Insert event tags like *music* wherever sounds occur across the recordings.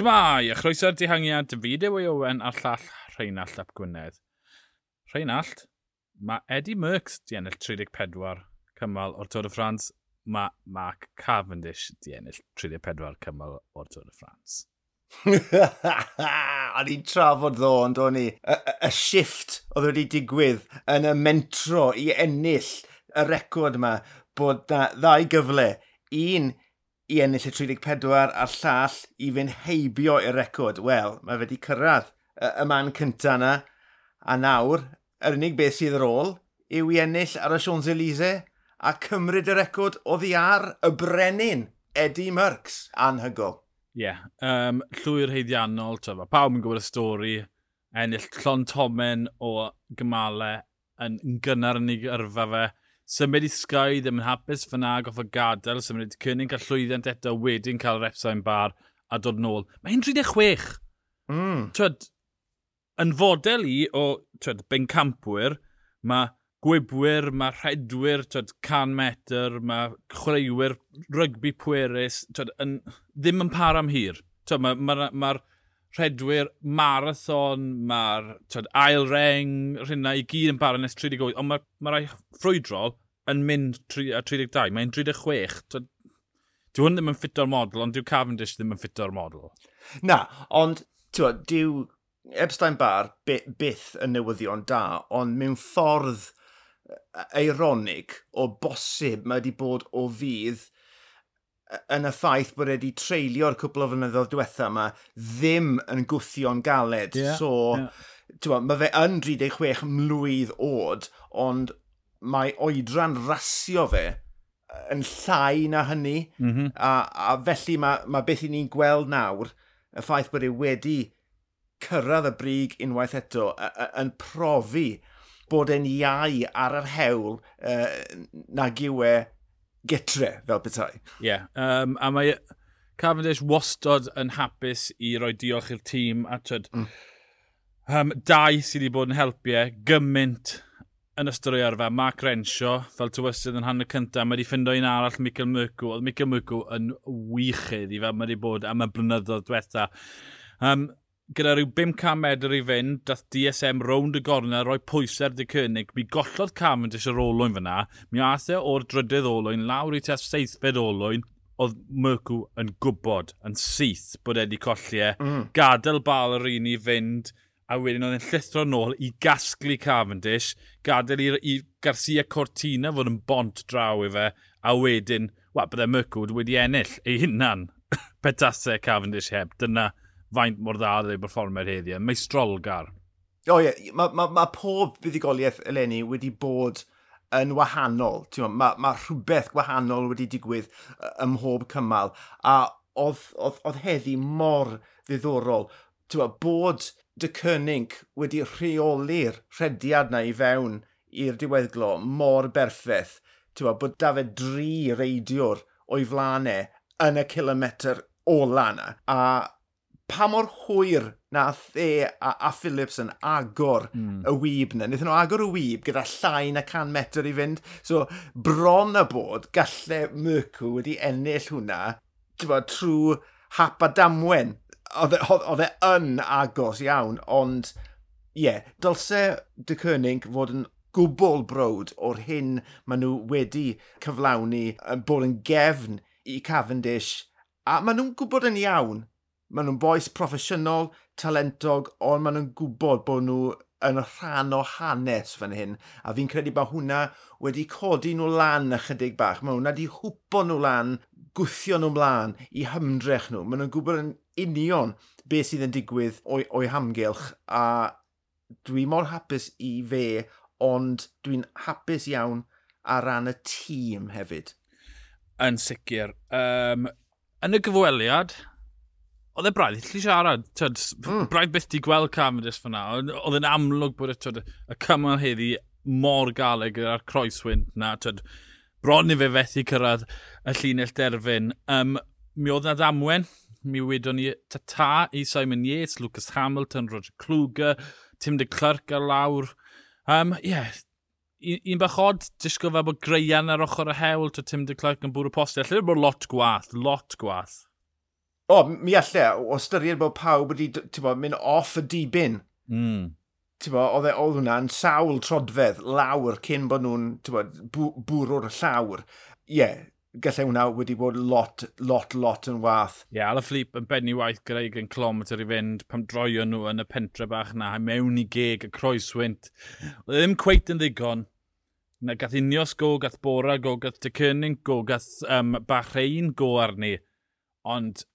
Shmai, a chroeso'r dihangiad David Ewy Owen a'r llall Rheinald Ap Gwynedd. Rheinald, mae Eddie Merckx di ennill 34 cymal o'r Tôr y Ffrans, mae Mark Cavendish di ennill 34 cymal o'r Tôr y Ffrans. *laughs* a ni'n trafod ddo, ond o'n ni, y, y shift oedd wedi digwydd yn y mentro i ennill y record yma bod na ddau gyfle. Un i ennill y 34 a'r llall i fynd heibio i'r record. Wel, mae fe wedi cyrraedd y man cynta yna, a nawr, yr unig beth sydd ar ôl yw i ennill ar y Champs-Élysées a cymryd y record o ddiar y brenin Eddie Merckx anhygol. Ie, yeah, um, llwy'r heiddiannol, tyfa, pawb yn gwybod y stori, ennill llon tomen o gymalau yn gynnar yn ei yrfa fe, symud i Sky ddim yn hapus fan ag off y gadael, symud i Cynnig cael llwyddiant eto wedyn cael repsain bar a dod nôl. Mae hi'n 36. Mm. Twyd, yn fodel i o twyd, bencampwyr, mae gwybwyr, mae rhedwyr, twyd, can metr, mae chwaraewyr rygbi pwerus, twyd, yn, ddim yn par am hir. Mae'r ma, ma, ma rhedwyr marathon, mae'r ail reng, rhywna i gyd yn barod nes 38, ond mae, ma rai ffrwydrol yn mynd 32, mae'n 36. Dyw hwn ddim yn ffito'r model, ond dyw Cavendish ddim yn ffito'r model. Na, ond dyw Epstein Bar byth yn newyddion da, ond mewn ffordd e, e, eironic o bosib mae wedi bod o fydd yn y ffaith bod wedi treulio'r cwpl o flynyddoedd diwetha yma ddim yn gwthio'n galed. Yeah, so, yeah. mae fe yn 36 mlwydd oed, ond mae oedran rasio fe yn llai na hynny. Mm -hmm. a, a felly mae, mae beth i ni'n gweld nawr, y ffaith bod e wedi cyrraedd y brig unwaith eto, yn profi bod e'n iau ar yr hewl uh, nag yw e getre fel petai. Ie, yeah, um, a mae Cavendish wastod yn hapus i roi diolch i'r tîm a tyd. mm. um, dau sydd wedi bod yn helpu e, gymaint yn ystod o'i arfer, Mark Rensio, fel tywysydd yn hanner cyntaf, mae wedi ffindo un arall Michael Myrcw, oedd Michael Myrcw yn wychydd i fel mae wedi bod am y blynyddoedd diwetha. Um, gyda rhyw 500 medr i fynd, dath DSM rownd y gorna, roi pwysau'r di cynnig. Mi gollodd Cavendish yr olwyn fyna, mi ath e o'r drydydd olwyn, lawr i tes seithfed olwyn, oedd Myrcw yn gwybod, yn syth bod e wedi colli e, mm. gadael bal yr un i fynd, a wedyn oedd e'n llithro nôl i gasglu Cavendish, gadael i, i Garcia Cortina fod yn bont draw i fe, a wedyn, wa, byddai Myrcw wedi ennill ei hunan *laughs* petasau Cavendish heb. Dyna faint mor dda oedd ei berfformer. Mae strolgar. O oh, ie, yeah. mae ma, ma pob buddigoliaeth eleni wedi bod yn wahanol. Mae ma, ma rhywbeth gwahanol wedi digwydd ym mhob cymal. A oedd, oedd, oedd heddi mor ddiddorol. Tewa, bod dy cynnig wedi rheoli'r rhediad na i fewn i'r diweddglo mor berffaith. Tewa, bod da fe dri reidiwr o'i flanau yn y kilometr ola na. A pa mor hwyr na The a, a Phillips yn agor mm. y hmm. wyb na. Nethon nhw agor y wyb gyda llai na can metr i fynd. So, bron a bod galle Myrcw wedi ennill hwnna bod, trwy hap a damwen. E, oedd e yn agos iawn, ond ie, yeah, dylse dy Cynnig fod yn gwbl brod o'r hyn maen nhw wedi cyflawni bod yn gefn i Cavendish a maen nhw'n gwybod yn iawn maen nhw'n boes proffesiynol, talentog, ond maen nhw'n gwybod bod nhw yn rhan o hanes fan hyn. A fi'n credu bod hwnna wedi codi nhw lan ychydig bach. Mae hwnna wedi hwpo nhw lan, gwthio nhw mlaen i hymdrech nhw. Maen nhw'n gwybod yn union beth sydd yn digwydd o'i, oi hamgylch. A dwi mor hapus i fe, ond dwi'n hapus iawn ar ran y tîm hefyd. Yn sicr. Um, yn y gyfweliad, oedd e braidd, lli siarad, tyd, mm. braidd byth di gweld Cavendish fyna, oedd e'n amlwg bod y, tyd, y cymal heddi mor galeg a'r croeswynt na, tyd, bron i fe fethu cyrraedd y llinell derfyn. Um, mi oedd na ddamwen, mi wedon ni Tata i Simon Yates, Lucas Hamilton, Roger Kluger, Tim de Clerc ar lawr. Um, yeah, un bach od, disgo fe bod greian ar ochr y hewl to Tim de Clerc yn bwrw postau. Alla bod lot gwaith, lot gwaith o, mi allai, o styried bod pawb wedi bo, mynd off y dibyn. Mm. Bo, oedd e oedd hwnna'n sawl trodfedd lawr cyn bod nhw'n bo, bwrw'r llawr. Ie, yeah, gallai hwnna wedi bod lot, lot, lot yn wath. Ie, yeah, Flip yn benni waith gyda 20 km i fynd pam droion nhw yn y pentre bach na, mewn i geg y croeswynt. Oedd ddim cweit yn ddigon. Na, gath Unios go, gath Bora go, gath Tecynning go, gath um, Bahrein go arni. Ond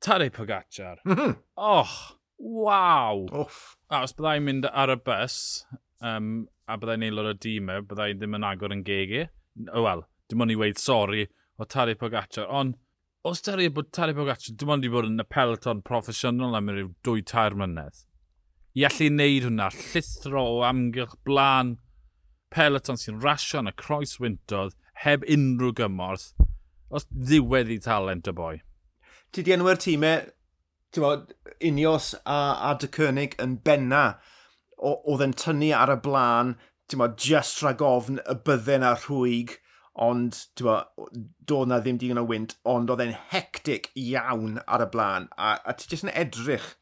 Tadej Pogacar. Mm -hmm. Och, waw. Off. A os byddai'n mynd ar y bus, um, a byddai'n aelod o'r dîmau, e, byddai'n ddim yn agor yn gegi. Wel, dim ond i weid sori o Tadej Pogacar, ond os Tadej, bod Tadej Pogacar dim ond i bod yn y peleton proffesiynol am ryw dwy tair mlynedd, i allu wneud hwnna llithro o amgylch blaen peleton sy'n rasio yn y croes wyntodd heb unrhyw gymorth, os ddiwedd i talent y boi ti di enw'r tîmau, ti'n bod, Unios a, a dy Cynnig yn benna oedd yn tynnu ar y blaen, ti'n bod, just rhag ofn y bydden a rhwyg, ond bod, doedd na ddim digon o wynt, ond oedd e'n hectic iawn ar y blaen, a, a ti jyst yn edrych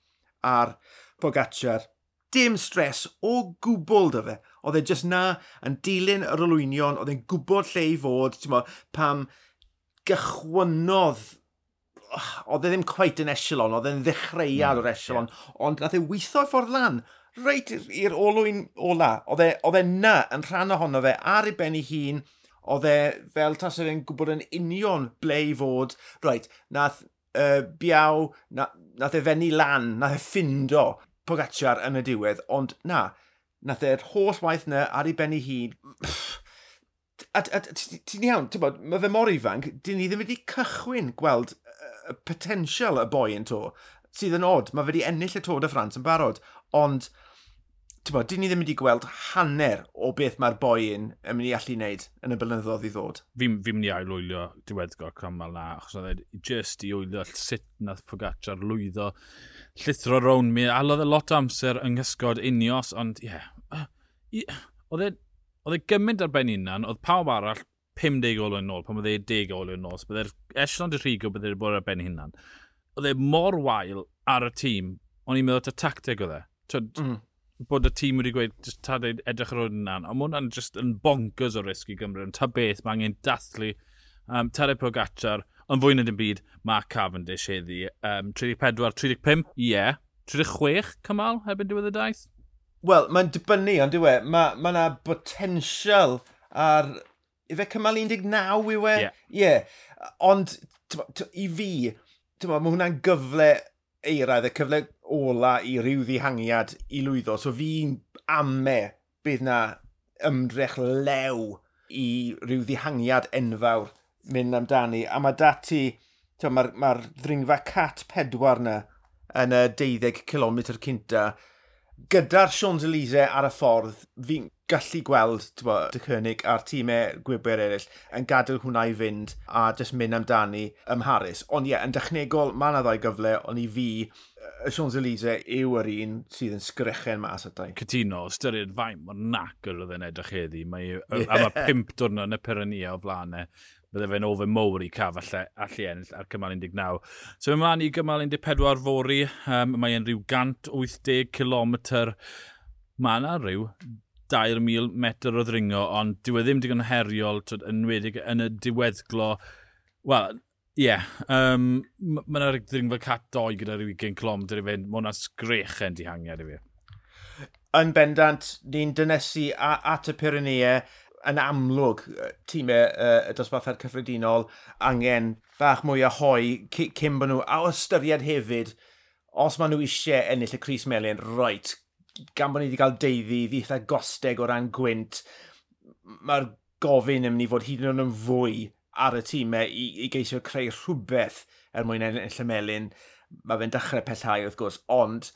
ar Pogacar. Dim stres o gwbl dy fe. Oedd e jyst na yn dilyn yr olwynion, oedd e'n gwybod lle i fod, ti'n bod, pam gychwynodd *sighs* oedd e ddim cweit yn echelon, oedd e'n ddechreuad mm, o'r echelon, yeah. ond nath e weithio ffordd lan, reit i'r olwyn ola, e, oedd e na yn rhan ohono fe ar ei ben ei hun, oedd e fel tas oedd e'n gwybod yn union ble i fod, reit, nath uh, biaw, na, nath e fenni lan, nath e ffindo Pogacar yn y diwedd, ond na, nath e'r holl waith na ar ei ben ei hun, ti'n iawn, ti'n bod, mae fe mor ifanc, dyn ni ddim wedi cychwyn gweld potensial y boi yn to, sydd yn od. Mae fe wedi ennill y Tôr de France yn barod, ond bod, dyn ni ddim wedi gweld hanner o beth mae'r boi'n yn mynd i allu wneud yn y blynyddoedd i ddod. Fi'n fi mynd i ailwylio diweddgor cymal na, achos oedd e just i wylio sut nath Pogacar lwyddo llithro rown mi. Alodd e lot o amser yng nghysgod unios, ond ie. Yeah. Oedd e, e gymaint ar ben unan, oedd pawb arall 50 olwyn nôl, pan oedd e 10 olwyn nôl, byddai'r echelon rhigo byddai'r bod ar ben hunan. Oedd e mor wael ar y tîm, ond i'n meddwl ta tacteg oedd e. Mm. Bod y tîm wedi gweud, just ta dweud edrych ar hwn yna. Ond hwnna'n just yn bonkers o risg i Gymru, yn ta beth mae angen dathlu um, Tere Pogacar, ond fwy na dim byd, mae Cavendish heddi. Um, 34, 35, ie. Yeah. 36 cymal hebyn diwedd y daith? Wel, mae'n dibynnu, ond dwi mae yna ma potensial ar ife cymal 19 yw e? Ie. Yeah. Yeah. Ond i fi, mae hwnna'n gyfle eiraidd, y cyfle ola i ryw ddihangiad i lwyddo. So fi'n ame bydd na ymdrech lew i ryw ddihangiad enfawr mynd amdani. A mae dati, mae'r ma ddringfa cat pedwar na yn y 12 km cynta. Gyda'r Sions Elise ar y ffordd, fi'n gallu gweld bo, dy cynnig a'r tîmau gwybwyr eraill yn gadael hwnna i fynd a jyst mynd amdani ym ymharus. Ond ie, yeah, yn dechnegol, mae yna ddau gyfle, ond i fi, y Champs-Élysées yw yr un sydd yn sgrychen mas at dau. Cytuno, styried fain, mae'n nac yr oedd yn edrych heddi. Mae, yeah. A mae pimp diwrnod yn y Pyrenia o flanau bydde fe'n ofyn mowr i caf allai, allai ennill ar cymal 19. So mae mlaen i gymal 14 fori, um, mae'n rhyw 180 km. Mae yna rhyw 2,000 metr o ddringo, ond dyw e ddim digon heriol, twyd, yn wedi, yn y diweddglo. Wel, ie, yeah, um, mae yna ddringfa cat 2 gyda rhyw 20 clom, dydy fynd, mae hwnna sgrechen dihangiad i fi. Yn bendant, ni'n dynesu at y Pyrenea yn amlwg tîmau uh, y dosbarthau cyffredinol angen bach mwy o hoi cyn bod nhw, a o ystyried hefyd, os maen nhw eisiau ennill y Cris Melin, roet, gan bod ni wedi cael deiddi ddeitha gosteg o ran gwynt, mae'r gofyn yn mynd i fod hyd yn oed yn fwy ar y tîmau i, i geisio creu rhywbeth er mwyn ennill y melun. Mae fe'n dechrau pellhau wrth gwrs, ond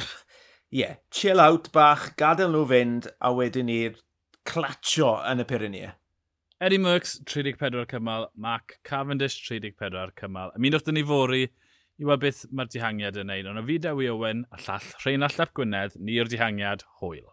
*laughs* ie, yeah, chill out bach, gadael nhw fynd, a wedyn ni'r clatio yn y Pyrrhenia. Eddie Merckx, 34 cymal, Mac Cavendish, 34 cymal. Ymunodd dyn ni fori i weld beth mae'r dihangiad yn neud. Ond o fi Dewi Owen, a llall Rheinald Llap Gwynedd, ni'r dihangiad hwyl.